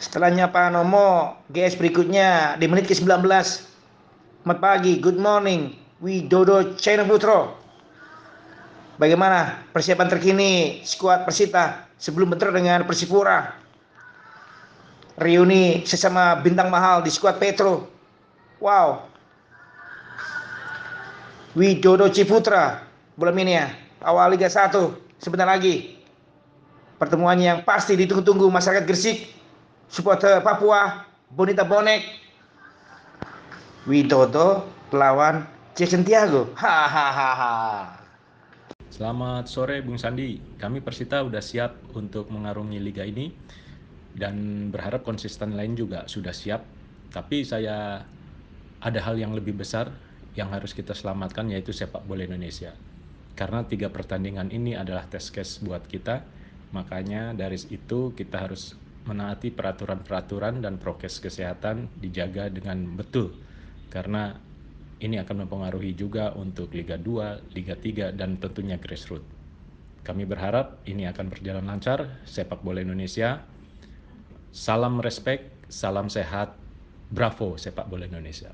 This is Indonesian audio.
Setelahnya Pak Nomo, GS berikutnya di menit ke-19. Selamat pagi, good morning, Widodo China Putro. Bagaimana persiapan terkini skuad Persita sebelum bentrok dengan Persipura? Reuni sesama bintang mahal di skuad Petro. Wow. Widodo Ciputra bulan ini ya, awal Liga 1 sebentar lagi. Pertemuan yang pasti ditunggu-tunggu masyarakat Gresik supporter Papua, Bonita Bonek, Widodo lawan Jason Tiago. Hahaha. Selamat sore Bung Sandi. Kami Persita sudah siap untuk mengarungi liga ini dan berharap konsisten lain juga sudah siap. Tapi saya ada hal yang lebih besar yang harus kita selamatkan yaitu sepak bola Indonesia. Karena tiga pertandingan ini adalah tes case buat kita, makanya dari itu kita harus menaati peraturan-peraturan dan prokes kesehatan dijaga dengan betul karena ini akan mempengaruhi juga untuk Liga 2, Liga 3 dan tentunya grassroots. Kami berharap ini akan berjalan lancar sepak bola Indonesia. Salam respect, salam sehat, bravo sepak bola Indonesia.